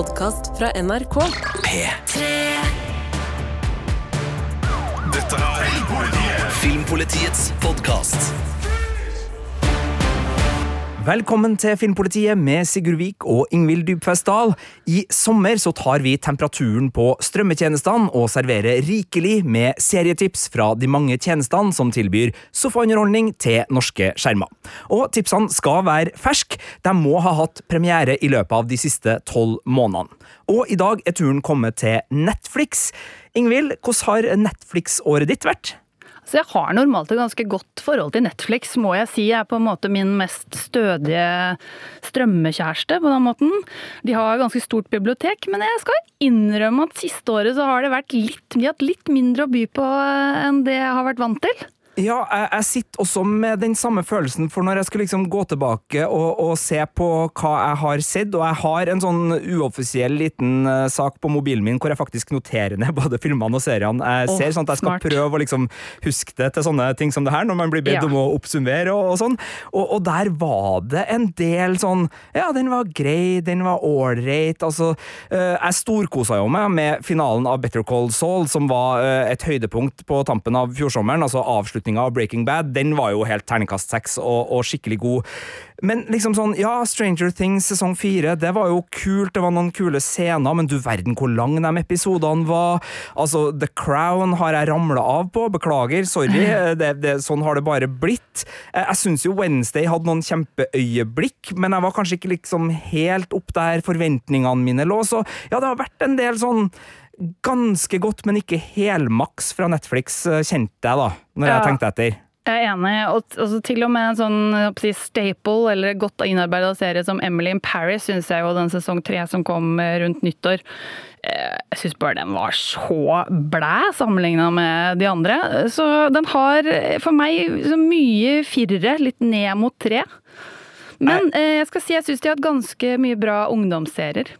podkast fra NRK. P3 Dette er Filmpolitiets podkast. Velkommen til Filmpolitiet med Sigurd Vik og Ingvild Dybfest Dahl. I sommer så tar vi temperaturen på strømmetjenestene og serverer rikelig med serietips fra de mange tjenestene som tilbyr sofaunderholdning til norske skjermer. Og tipsene skal være ferske. De må ha hatt premiere i løpet av de siste tolv månedene. Og i dag er turen kommet til Netflix. Ingvild, hvordan har Netflix-året ditt vært? Så jeg har normalt et ganske godt forhold til Netflix, må jeg si. Jeg er på en måte min mest stødige strømmekjæreste på den måten. De har ganske stort bibliotek, men jeg skal innrømme at siste året så har det vært litt, de hatt litt mindre å by på enn det jeg har vært vant til. Ja, jeg, jeg, sitter også med den samme følelsen, for når jeg skal liksom gå tilbake og, og, se på hva jeg har sett, og jeg har en sånn uoffisiell liten uh, sak på mobilen min hvor jeg faktisk noterer ned både filmene og seriene jeg oh, ser, sånn at jeg skal smart. prøve å liksom huske det til sånne ting som det her, når man blir bedt ja. om å oppsummere og, og sånn. Og, og, der var det en del sånn Ja, den var grei, den var ålreit, altså uh, Jeg storkosa jo meg med finalen av Better Call Saul, som var uh, et høydepunkt på tampen av fjorsommeren, altså avslutningen avslutninga av Breaking Bad, den var jo helt terningkast seks og, og, skikkelig god. Men liksom sånn, ja, Stranger Things sesong fire, det var jo kult, det var noen kule scener, men du verden hvor lang de episodene var. Altså, The Crown har jeg ramla av på, beklager, sorry, det, det, sånn har det bare blitt. Jeg, jeg syns jo Wednesday hadde noen kjempeøyeblikk, men jeg var kanskje ikke liksom helt opp der forventningene mine lå, så ja, det har vært en del sånn ganske godt, men ikke helmaks fra Netflix, eh, kjente jeg da, når ja. jeg tenkte etter. Jeg er enig. og altså, Til og med en sånn si, staple eller godt innarbeida serie som Emily in Paris syns jeg jo den sesong tre som kom rundt nyttår eh, Jeg syns bare den var så blæ sammenligna med de andre. Så den har for meg så mye firere, litt ned mot tre. Men eh, jeg skal si jeg syns de har hatt ganske mye bra ungdomsserier.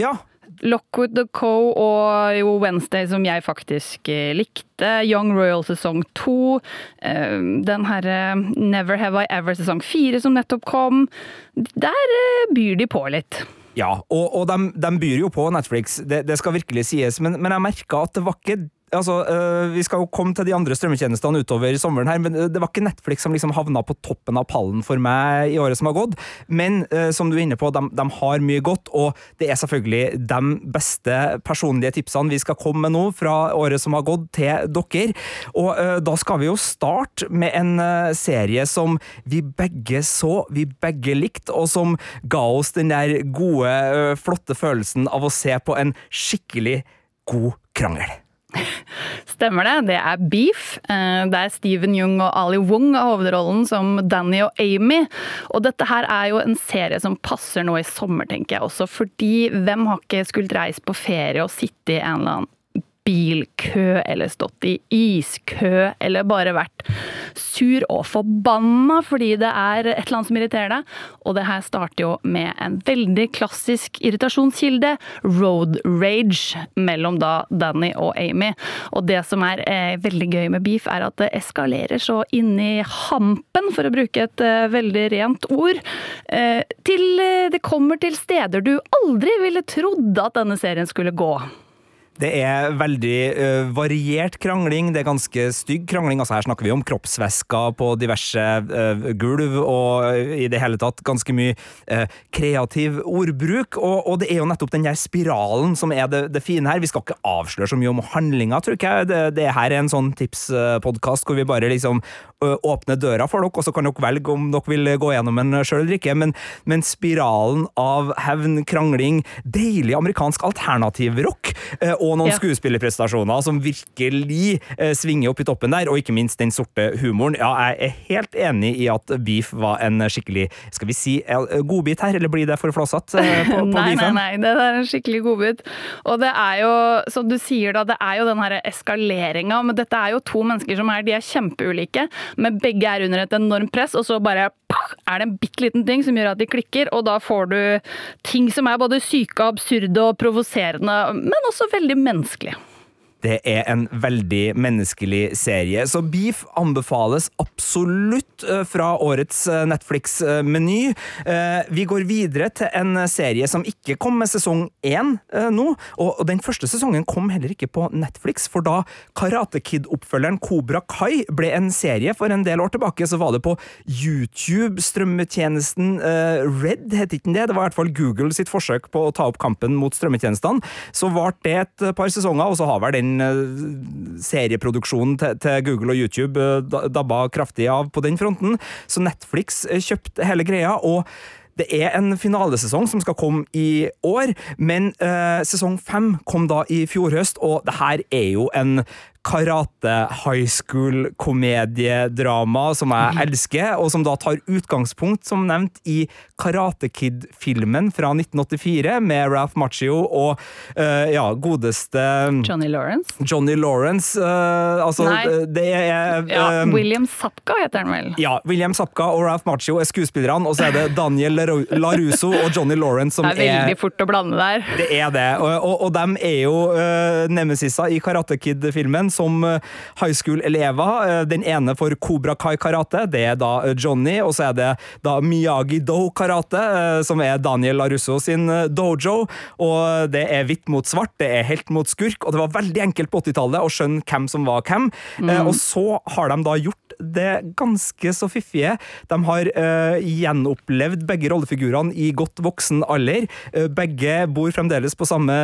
Ja, Lockwood the Co. og jo Wednesday, som jeg faktisk eh, likte. Young Royal sesong to. Eh, den herre Never Have I Ever sesong fire som nettopp kom. Der eh, byr de på litt. Ja, og, og de, de, byr jo på Netflix, det, det skal virkelig sies, men, men jeg merka at det var ikke altså, øh, Vi skal jo komme til de andre strømmetjenestene utover sommeren, her, men det var ikke Netflix som liksom havna på toppen av pallen for meg i året som har gått. Men øh, som du er inne på, de, de, har mye godt, og det er selvfølgelig de beste personlige tipsene vi skal komme med nå fra året som har gått, til dere. Og da skal vi jo starte med en serie som vi begge så, vi begge likte, og som ga oss den der gode, flotte følelsen av å se på en skikkelig god krangel. Stemmer det. Det er Beef. Eh, det er Steven Jung og Ali Wong av hovedrollen som Danny og Amy. Og dette her er jo en serie som passer nå i sommer, tenker jeg også. Fordi hvem har ikke skullet reise på ferie og sitte i en eller annen bilkø eller stått i iskø eller bare vært sur og forbanna fordi det er et eller annet som irriterer deg. Og det her starter jo med en veldig klassisk irritasjonskilde, road rage, mellom da Danny og Amy. Og det som er eh, veldig gøy med beef, er at det eskalerer så inni hampen, for å bruke et eh, veldig rent ord, eh, til eh, det kommer til steder du aldri ville trodd at denne serien skulle gå. Det er veldig uh, variert krangling. Det er ganske stygg krangling. Altså Her snakker vi om kroppsvæsker på diverse uh, gulv, og uh, i det hele tatt ganske mye kreativ ordbruk. Og, og, det er jo nettopp den der spiralen som er det, det, fine her. Vi skal ikke avsløre så mye om handlinga, tror jeg. Det, det her er en sånn tipspodkast hvor vi bare liksom åpner døra for dere, og så kan dere velge om dere vil gå gjennom den sjøl eller ikke. Men, men, spiralen av hevn, krangling, deilig amerikansk alternativrock. Uh, og noen ja. skuespillerprestasjoner som virkelig eh, svinger opp i toppen der, og ikke minst den sorte humoren. Ja, jeg er helt enig i at Beef var en skikkelig skal vi si, godbit her, eller blir det for flåsete eh, nei, Nei, nei, det er en skikkelig godbit. Og det er jo, som du sier da, det er jo den her eskaleringa, men dette er jo to mennesker som er, de er kjempeulike, men begge er under et enormt press, og så bare er det en bitte liten ting som gjør at de klikker, og da får du ting som er både syke, absurde og provoserende, men også veldig menneskelige. Det er en veldig menneskelig serie. Så Beef anbefales absolutt eh, fra årets eh, Netflix-meny. Eh, Vi går videre til en serie som ikke kom med sesong én nå. Og den første sesongen kom heller ikke på Netflix, for da Karate Kid-oppfølgeren Kobra Kai ble en serie for en del år tilbake, så var det på YouTube, strømmetjenesten Red, het ikke den det? Det var i hvert fall Google sitt forsøk på å ta opp kampen mot strømmetjenestene. Så varte det et par sesonger, og så har vel den eh, serieproduksjonen til Google og YouTube eh, dabba kraftig av på den fronten. Så Netflix eh, kjøpte hele greia. og det er en finalesesong som skal komme i år, men eh, sesong fem kom da i fjor høst, og det her er jo en karate high school-komediedrama som jeg elsker, og som da tar utgangspunkt, som nevnt, i Karate Kid-filmen fra 1984 med Ralph Macchio og uh, ja, godeste Johnny Lawrence? Johnny Lawrence. uh, altså, Nei. det er Ja, eh, William Sapka heter han vel? ja, William Sapka og Ralph Macchio er skuespillerne, og så er det Daniel Laru- Larusso og Johnny Lawrence som Det er veldig fort å blande der. det er det, og, og, og de er jo uh, nemesiser i Karate Kid-filmen som eh, high school-elever. Eh, den ene for Cobra Kai karate, det er da eh, Johnny, og så er det da Miyagi-Do karate, eh, som er Daniel Larusso sin dojo. Og det er hvitt mot svart, det er helt mot skurk, og det var veldig enkelt på 80-tallet å skjønne hvem som var hvem. Mm. og så har de da gjort det ganske så fiffige. De har uh, gjenopplevd begge rollefigurene i godt voksen alder. Uh, begge bor fremdeles på samme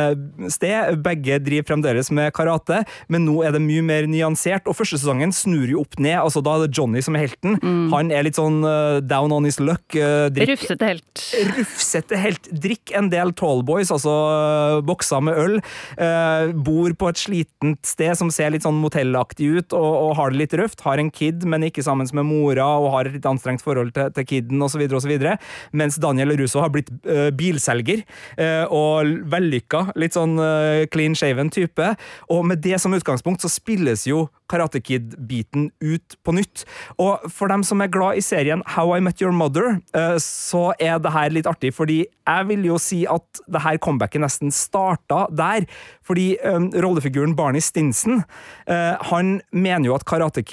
sted, begge driver fremdeles med karate, men nå er det mye mer nyansert. Og første sesongen snur jo opp ned. altså Da er det Johnny som er helten. Han er litt sånn uh, down on his luck. drikker- Rufsete helt. rufsete helt. Drikk en del tallboys, altså bokser med øl. bor på et slitent sted som ser litt sånn motellaktig ut, og, og har det litt røft. Har en kid, men ikke sammen med mora, og har et litt anstrengt forhold til, til kiden, osv.. Mens Daniel Russo har blitt uh, bilselger, uh, og vellykka. Litt sånn uh, clean shaven type. Og med det som utgangspunkt så spilles jo Karate Kid-biten ut på nytt. Og for dem som er glad i serien How I Met Your Mother, så er det her litt artig, fordi jeg vil jo si at det her comebacket nesten starta der. Fordi um, rollefiguren Barney Stinson, han mener jo at Karate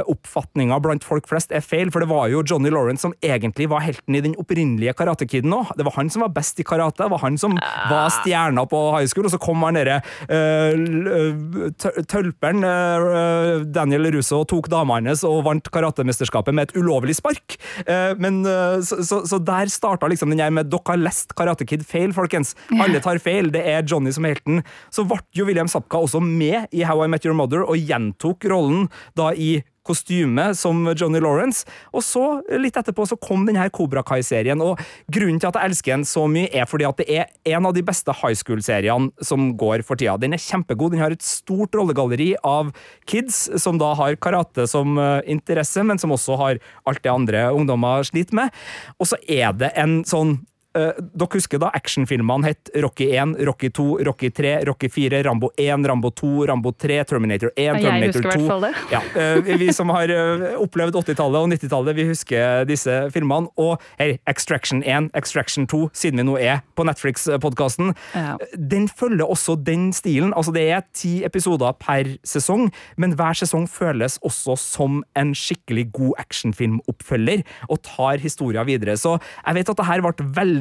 Kid-oppfatninga blant folk flest er feil, for det var jo Johnny Lawrence som egentlig var helten i den opprinnelige Karate Kiden òg. Det var han som var best i karate, det var han som var stjerna på high school, og så kom han derre uh, tølperen uh, Daniel Russo tok dama hans og vant karatemesterskapet med et ulovlig spark. Uh, men eh, så, så, så der starta liksom den her med dere har lest Karate Kid feil, folkens. Alle tar feil, det er Johnny som er helten. Så ble jo William Sapka også med i How I Met Your Mother og gjentok rollen da i kostyme som Johnny Lawrence, og så, litt etterpå, så kom denne Cobra Kai-serien, og grunnen til at jeg elsker den så mye, er fordi at det er en av de beste high school-seriene som går for tida. Den er kjempegod, den har et stort rollegalleri av kids som da har karate som eh, interesse, men som også har alt det andre ungdommer sliter med, og så er det en sånn Eh, dere husker da actionfilmene het Rocky 1, Rocky 2, Rocky 3, Rocky 4, Rambo 1, Rambo 2, Rambo 3, Terminator 1, Ja, Terminator 2 husker i det. Ja, uh, vi som har uh, opplevd 80-tallet og 90-tallet, vi husker disse filmene. Og her, Extraction 1, Extraction 2, siden vi nå er på Netflix-podkasten, Ja. den følger også den stilen. Altså, det er ti episoder per sesong, men hver sesong føles også som en skikkelig god actionfilmoppfølger, og tar historia videre. Så jeg vet at det her ble veldig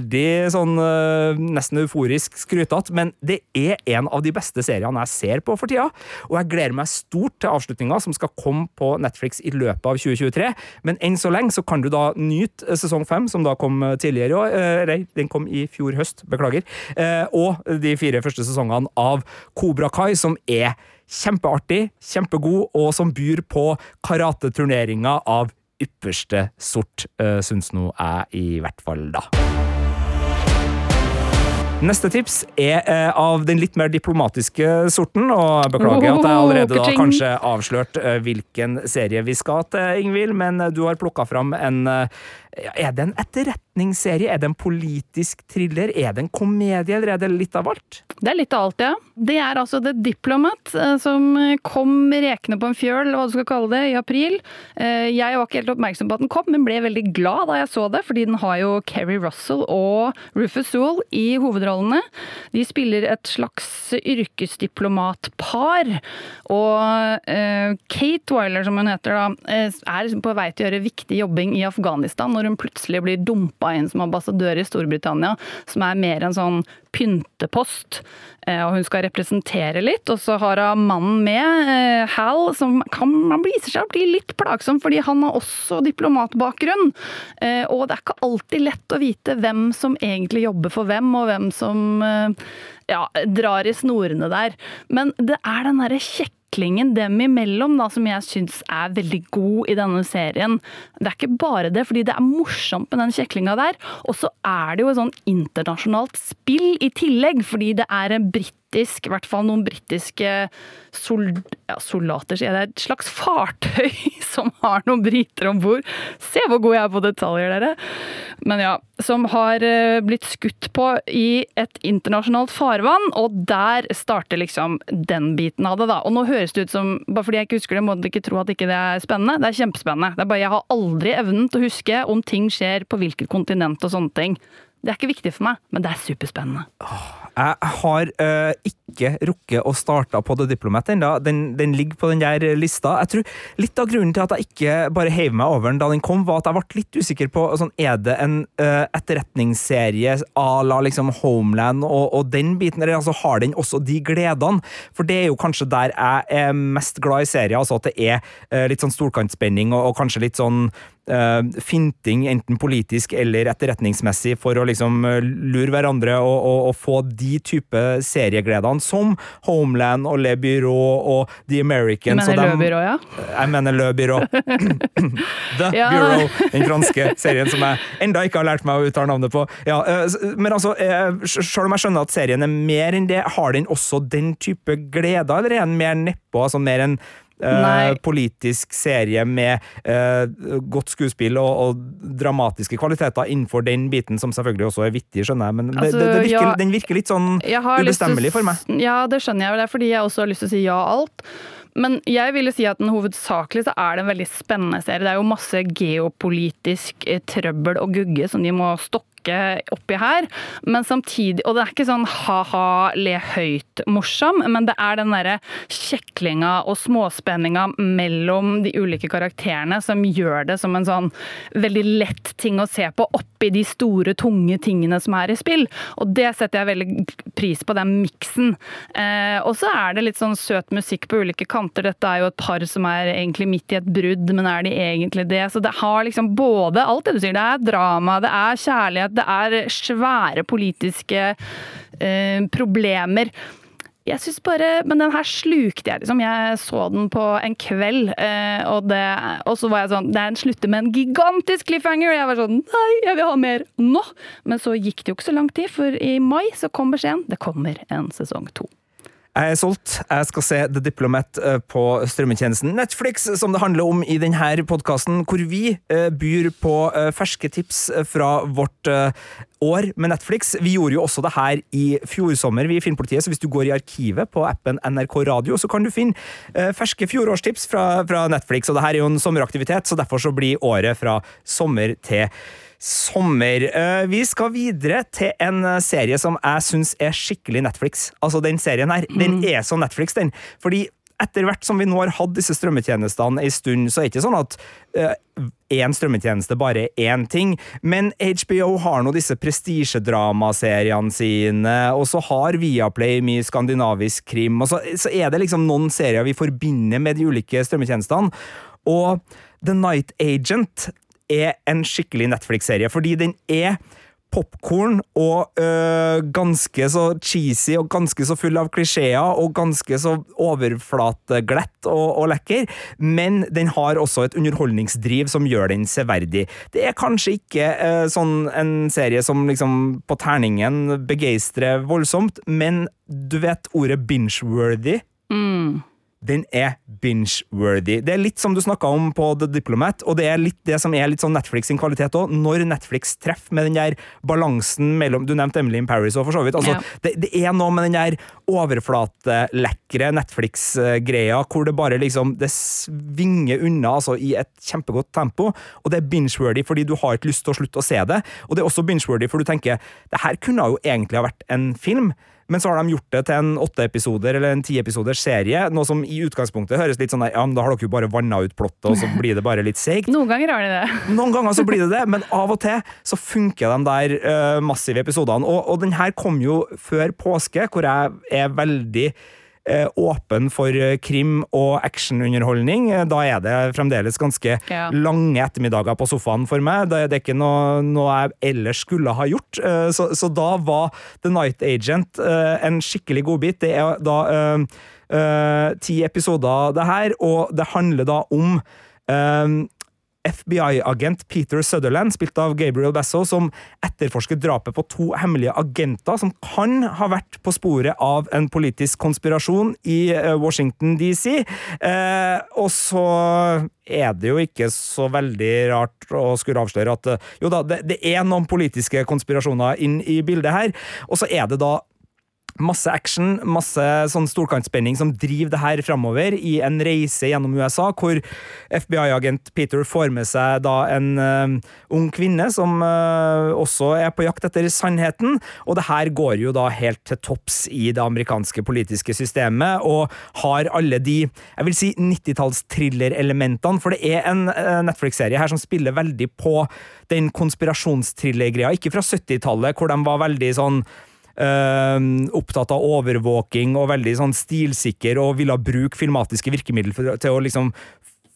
sånn eh, nesten euforisk skrytete, men det er en av de beste seriene jeg ser på for tida, og jeg gleder meg stort til avslutninga som skal komme på Netflix i løpet av 2023. Men enn så lenge så kan du da nyte eh, sesong fem, som da kom eh, tidligere i år, nei, den kom i fjor høst, beklager, og de fire første sesongene av Kobra Kai, som er kjempeartig, kjempegod, og som byr på karateturneringer av ypperste sort, syns nå jeg i hvert fall, da. Neste tips er eh, av den litt mer diplomatiske sorten, og jeg beklager at jeg allerede da kanskje avslørt eh, hvilken serie vi skal til, Ingvild, men eh, du har plukka fram en eh, Er det en etterretningsserie? Er det en politisk thriller? Er det en komedie, eller er det litt av alt? Det er litt av alt, ja. Det er altså The Diplomat eh, som kom rekende på en fjøl, hva du skal kalle det, i april. Eh, jeg var ikke helt oppmerksom på at den kom, men ble veldig glad da jeg så det, fordi den har jo Keri Russell og Rufus Sewell i hovedrollene. De spiller et slags yrkesdiplomatpar, og eh, Kate Wyler, som hun heter da, er på vei til å gjøre viktig jobbing i Afghanistan når hun plutselig blir dumpa inn som ambassadør i Storbritannia, som er mer en sånn pyntepost. Eh, og hun skal representere litt. Og så har hun mannen med, eh, Hal, som kan, man viser seg å bli litt plagsom, fordi han har også diplomatbakgrunn. Eh, og det er ikke alltid lett å vite hvem som egentlig jobber for hvem, og hvem som ja, drar i snorene der. Men det er den derre kjekke utviklingen dem imellom da, som jeg syns er veldig god i denne serien. Det er ikke bare det, fordi det er morsomt med den kjeklinga der. Og så er det jo et sånn internasjonalt spill i tillegg, fordi det er en britt britisk, i hvert fall noen britiske sol, ja, soldater, sier jeg. Det er et slags fartøy som har noen briter om bord. Se hvor god jeg er på detaljer, dere! Men ja, som har eh, blitt skutt på i et internasjonalt farvann, og der starter liksom den biten av det, da. Og nå høres det ut som, bare fordi jeg ikke husker det, må dere ikke tro at ikke det er spennende. Det er kjempespennende. Det er bare jeg har aldri evnen til å huske om ting skjer på hvilket kontinent og sånne ting. Det er ikke viktig for meg, men det er superspennende. Jeg har uh, ikke rukket å starte på The Diplomat ennå. Den, den, ligger på den der lista. Jeg tror Litt av grunnen til at jeg ikke bare heiv meg over den da den kom, var at jeg ble litt usikker på sånn, Er det en uh, etterretningsserie à la liksom Homeland og, og, den biten, eller altså, har den også de gledene? For det er jo kanskje der jeg er mest glad i serier, altså at det er uh, litt sånn storkantspenning og, og kanskje litt sånn uh, finting, enten politisk eller etterretningsmessig, for å liksom uh, lure hverandre og, og, og, få de type seriegledene som Homeland og Le Byrå og The Americans. Du mener Le Byrå, ja? Jeg mener Le Byrå. The ja. Bureau, den franske serien som jeg enda ikke har lært meg å uttale navnet på. Ja, uh, men altså, selv om jeg skjønner at serien er mer enn det, har den også den type gleder, eller er den mer nedpå? Altså mer enn Uh, politisk serie med uh, godt skuespill og, og, dramatiske kvaliteter innenfor den biten, som selvfølgelig også er vittig, skjønner jeg, men altså, det, det, det virker, ja, den virker litt sånn ubestemmelig for meg. Ja, det skjønner jeg, det er fordi jeg også har lyst til å si ja alt. Men jeg ville si at den hovedsakelig så er det en veldig spennende serie. Det er jo masse geopolitisk eh, trøbbel og gugge som de må stokke oppi her. Men samtidig Og det er ikke sånn ha-ha, le høyt-morsom, men det er den derre kjeklinga og småspenninga mellom de ulike karakterene som gjør det som en sånn veldig lett ting å se på oppi de store, tunge tingene som er i spill. Og det setter jeg veldig pris på, den miksen. Eh, og så er det litt sånn søt musikk på ulike kanter. Dette er jo et par som er egentlig midt i et brudd, men er de egentlig det? Så det har liksom både alt det du sier, det er drama, det er kjærlighet, det er svære politiske eh, problemer. Jeg synes bare, Men den her slukte jeg, liksom. Jeg så den på en kveld, eh, og, det, og så var jeg sånn Den slutter med en gigantisk cliffhanger! Og jeg var sånn Nei, jeg vil ha mer nå! Men så gikk det jo ikke så lang tid, for i mai så kom beskjeden. Det kommer en sesong to. Jeg er solgt. Jeg skal se The Diplomat eh, på strømmetjenesten Netflix, som det handler om i denne podkasten, hvor vi eh, byr på eh, ferske tips fra vårt år med Netflix. Vi gjorde jo også det her i fjor sommer, vi i Filmpolitiet, så hvis du går i arkivet på appen NRK Radio, så kan du finne ferske fjorårstips fra, Netflix. Og det her er jo en sommeraktivitet, så derfor så blir året fra sommer til sommer. Eh, vi skal videre til en eh, serie som jeg syns er skikkelig Netflix. Altså, den serien her, mm. den er så Netflix, den. Fordi etter hvert som vi nå har hatt disse strømmetjenestene en stund, så er det ikke sånn at én uh, strømmetjeneste bare er én ting. Men HBO har nå disse prestisjedramaseriene sine, og så har Viaplay mye skandinavisk krim, og så, så er det liksom noen serier vi forbinder med de ulike strømmetjenestene. Og The Night Agent er en skikkelig Netflix-serie, fordi den er popkorn og øh, ganske så cheesy og ganske så full av klisjeer og ganske så overflateglett og, og, lekker, men den har også et underholdningsdriv som gjør den severdig. Det er kanskje ikke øh, sånn en serie som liksom på terningen begeistrer voldsomt, men du vet ordet binge-worthy? Mm. Den er binge-worthy. Det er litt som du snakka om på The Diplomat, og det er litt det som er litt sånn Netflix sin kvalitet òg. Når Netflix treffer med den der balansen mellom Du nevnte Emily in Paris òg, for så vidt. Altså, Ja. det, det er noe med den der overflatelekre Netflix-greia hvor det bare liksom Det svinger unna altså, i et kjempegodt tempo, og det er binge-worthy fordi du har ikke lyst til å slutte å se det. Og det er også binge-worthy for du tenker det her kunne jo egentlig ha vært en film. Men så har de gjort det til en åtte episoder eller en ti episoders serie, noe som i utgangspunktet høres litt sånn der, ja, men da har dere jo bare vanna ut plottet, og så blir det bare litt seigt. Noen ganger har de det. Noen ganger så blir det det, men av og til så funker de der uh, massive episodene. Og, og den her kom jo før påske, hvor jeg er veldig åpen for eh, krim og actionunderholdning. Eh, Da er det fremdeles ganske Ja. lange ettermiddager på sofaen for meg. Det, er ikke noe, noe jeg ellers skulle ha gjort. Eh, Så, så da var The Night Agent eh, en skikkelig godbit. Det er da uh, uh, ti episoder, det her, og det handler da om eh, FBI-agent Peter Sutherland, spilt av Gabriel Basso, som etterforsker drapet på to hemmelige agenter som kan ha vært på sporet av en politisk konspirasjon i eh, Washington DC. Eh, og så er det jo ikke så veldig rart å skulle avsløre at eh, jo da, det, det er noen politiske konspirasjoner inn i bildet her, og så er det da Masse action, masse sånn storkantspenning som driver det her framover i en reise gjennom USA, hvor FBI-agent Peter får med seg da en uh, ung kvinne som uh, også er på jakt etter sannheten, og det her går jo da helt til topps i det amerikanske politiske systemet, og har alle de, jeg vil si 90-talls-thriller-elementene, for det er en uh, Netflix-serie her som spiller veldig på den konspirasjonsthriller-greia, ikke fra 70-tallet, hvor de var veldig sånn opptatt av overvåking og veldig sånn stilsikker og ville bruke filmatiske virkemidler til å liksom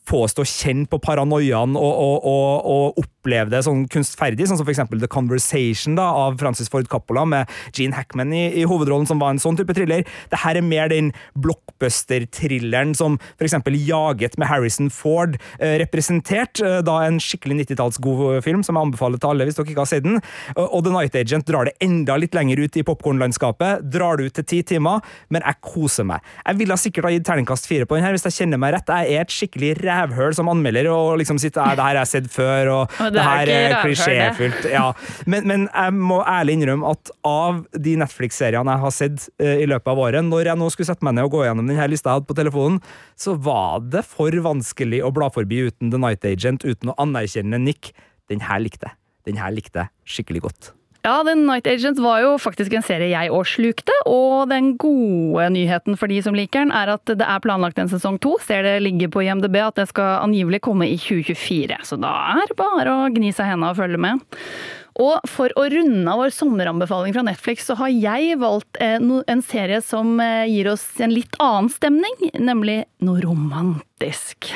få oss til å kjenne på paranoiaen og, og, og, og oppleve det sånn kunstferdig, sånn som for eksempel The Conversation da, av Francis Ford Coppola med Gene Hackman i, i hovedrollen, som var en sånn type thriller. Det her er mer den blockbuster-thrilleren som for eksempel Jaget med Harrison Ford eh, representert, eh, da en skikkelig 90-tallsgod film, som jeg anbefaler til alle hvis dere ikke har sett den. Og, The Night Agent drar det enda litt lenger ut i popkornlandskapet, drar det ut til ti timer, men jeg koser meg. Jeg ville sikkert ha gitt terningkast fire på den her, hvis jeg kjenner meg rett. Jeg er et skikkelig rævhøl som anmelder, og liksom sitter «Nei, det her har jeg sett før, og og det, det er her er klisjéfylt. Ja. Men, men jeg må ærlig innrømme at av de Netflix-seriene jeg har sett uh, i løpet av året, når jeg nå skulle sette meg ned og gå gjennom denne lista jeg hadde på telefonen, så var det for vanskelig å bla forbi uten The Night Agent, uten å anerkjenne Nick. Den her likte jeg. Den her likte jeg skikkelig godt. Ja, The Night Agent var jo faktisk en serie jeg òg slukte, og den gode nyheten for de som liker den, er at det er planlagt en sesong to. Ser det ligger på IMDb at det skal angivelig komme i 2024, så da er det bare å gni seg i hendene og følge med. Og for å runde av vår sommeranbefaling fra Netflix, så har jeg valgt eh, en serie som eh, gir oss en litt annen stemning, nemlig noe romantisk.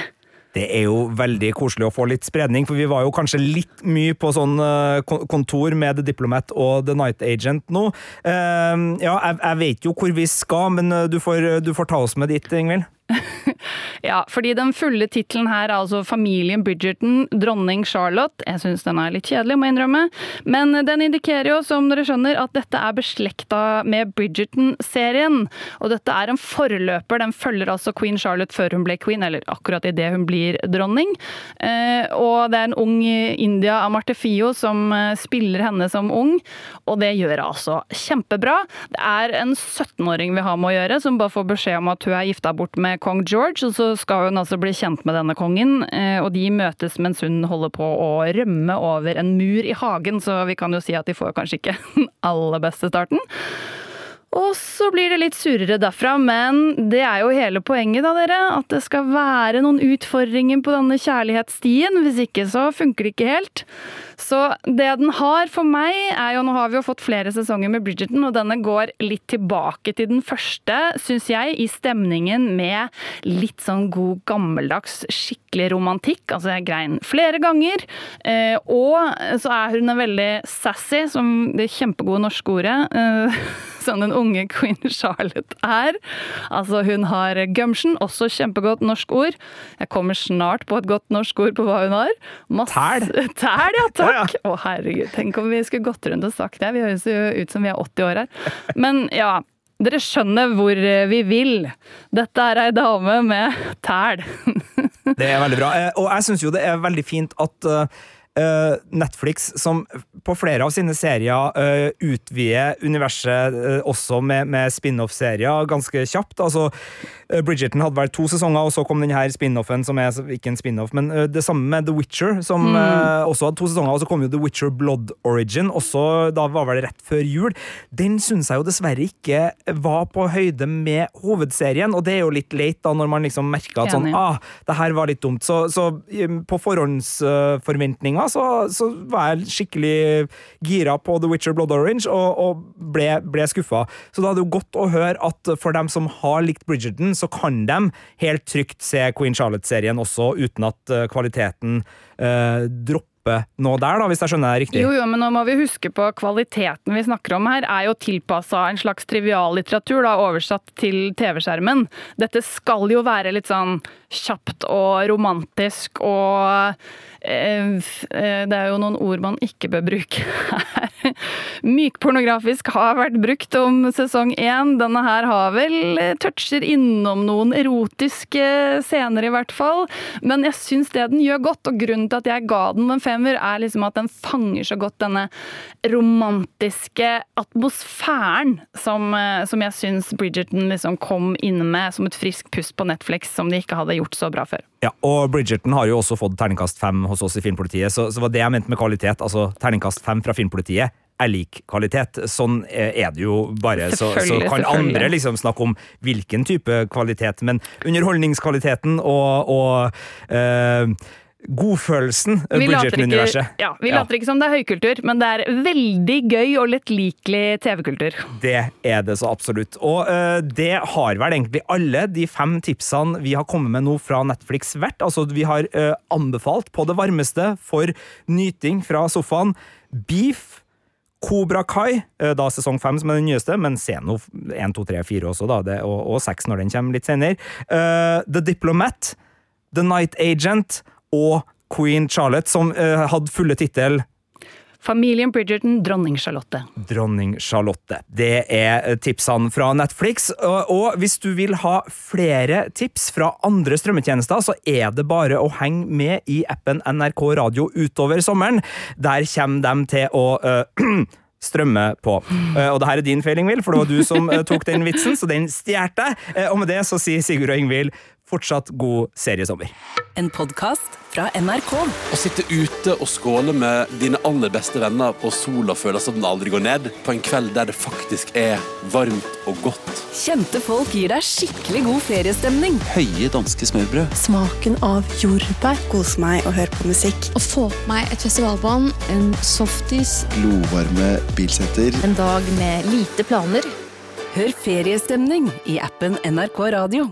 Det er jo veldig koselig å få litt spredning, for vi var jo kanskje litt mye på sånn eh, kontor med The Diplomat og The Night Agent nå. Eh, ja, jeg, vet jo hvor vi skal, men eh, du får, du får ta oss med dit, Ingvild. Ja, fordi den fulle tittelen her er altså Familien Bridgerton, dronning Charlotte. Jeg syns den er litt kjedelig, må jeg innrømme. Men den indikerer jo, som dere skjønner, at dette er beslekta med Bridgerton-serien. Og dette er en forløper. Den følger altså Queen Charlotte før hun ble queen, eller akkurat idet hun blir dronning. Eh, og det er en ung India Amartefio som eh, spiller henne som ung, og det gjør hun altså kjempebra. Det er en 17-åring vi har med å gjøre, som bare får beskjed om at hun er gifta bort med kong George, og så skal hun altså bli kjent med denne kongen, eh, og de møtes mens hun holder på å rømme over en mur i hagen, så vi kan jo si at de får kanskje ikke den aller beste starten. Og så blir det litt surere derfra, men det er jo hele poenget, da, dere. At det skal være noen utfordringer på denne kjærlighetsstien. Hvis ikke så funker det ikke helt. Så det den har for meg, er jo Nå har vi jo fått flere sesonger med Bridgerton, og denne går litt tilbake til den første, syns jeg, i stemningen med litt sånn god gammeldags, skikkelig romantikk. Altså, jeg grein flere ganger. Eh, og så er hun en veldig sassy, som det kjempegode norske ordet. Eh, som den unge queen Charlotte er. Altså, hun har gumption, også kjempegodt norsk ord. Jeg kommer snart på et godt norsk ord på hva hun har. Mass Tæl. Tæl, ja, Ja, ja. takk. Å, herregud. Tenk om vi skulle gått rundt og sagt det. Vi høres jo ut som vi er 80 år her. Men ja. Dere skjønner hvor vi vil. Dette er ei dame med tæl. Det er veldig bra. Eh, Og jeg syns jo det er veldig fint at eh, Netflix, som på flere av sine serier eh, utvider universet eh, også med, med spin-off-serier ganske kjapt. Altså, eh, Bridgerton hadde vel to sesonger, og så kom denne spin-offen, som er ikke en spin-off, men eh, det samme med The Witcher, som eh, også hadde to sesonger, og så kom jo The Witcher Blood Origin, også da var vel rett før jul. Den syns jeg jo dessverre ikke var på høyde med hovedserien, og det er jo litt leit da, når man liksom merker at sånn, ah, det her var litt dumt. Så, så på forhåndsforventninger så, så var jeg skikkelig gira på The Witcher Blood Orange, og, og ble, ble skuffa. Så da er det jo godt å høre at for dem som har likt Bridgerton, så kan de helt trygt se Queen Charlotte-serien også, uten at eh, kvaliteten eh, dropper nå der, da, hvis jeg skjønner det riktig. Jo, jo, men nå må vi huske på kvaliteten vi snakker om her, er jo tilpassa en slags triviallitteratur, da, oversatt til TV-skjermen. Dette skal jo være litt sånn kjapt og romantisk og Det er jo noen ord man ikke bør bruke her. Mykpornografisk har vært brukt om sesong én. Denne her har vel eh, toucher innom noen erotiske scener, i hvert fall. Men jeg syns det den gjør godt, og grunnen til at jeg ga den en femmer, er liksom at den fanger så godt denne romantiske atmosfæren som, eh, som jeg syns Bridgerton liksom kom inn med som et friskt pust på Netflix, som de ikke hadde gjort så bra før. Ja, og Bridgerton har jo også fått terningkast fem hos oss i Filmpolitiet, så, så var det jeg mente med kvalitet. Altså terningkast fem fra Filmpolitiet er lik kvalitet. Sånn eh, er det jo bare. Så, så kan andre liksom snakke om hvilken type kvalitet, men underholdningskvaliteten og, og eh, godfølelsen Bridgerton-universet. ja, vi later ikke som det er høykultur, men det er veldig gøy og lettlikelig TV-kultur. Det er det så absolutt. Og uh, det har vel egentlig alle de fem tipsene vi har kommet med nå fra Netflix vært. Altså, vi har uh, anbefalt på det varmeste for nyting fra sofaen Beef. Cobra Kai, eh, da sesong fem som er den nyeste, men se nå 1, 2, 3, 4 også, da, det, og, og 6 når den kommer litt senere. Uh, The Diplomat, The Night Agent og Queen Charlotte, som eh, hadde fulle tittel Familien Bridgerton, dronning Charlotte. Dronning Charlotte. Det er eh, tipsene fra Netflix. Og, hvis du vil ha flere tips fra andre strømmetjenester, så er det bare å henge med i appen NRK Radio utover sommeren. Der kommer de til å eh, strømme på. Og det her er din feil, Ingvild, for det var du som tok den vitsen, så den stjal jeg. Og med det så sier Sigurd og Ingvild fortsatt god seriesommer. En podkast fra NRK. Å sitte ute og skåle med dine aller beste venner på sola føler som den aldri går ned, på en kveld der det faktisk er varmt og godt. Kjente folk gir deg skikkelig god feriestemning. Høye danske smørbrød. Smaken av jordbær. Kose meg og høre på musikk. Å få på meg et festivalbånd, en softis, glovarme bilsetter. en dag med lite planer. Hør feriestemning i appen NRK Radio.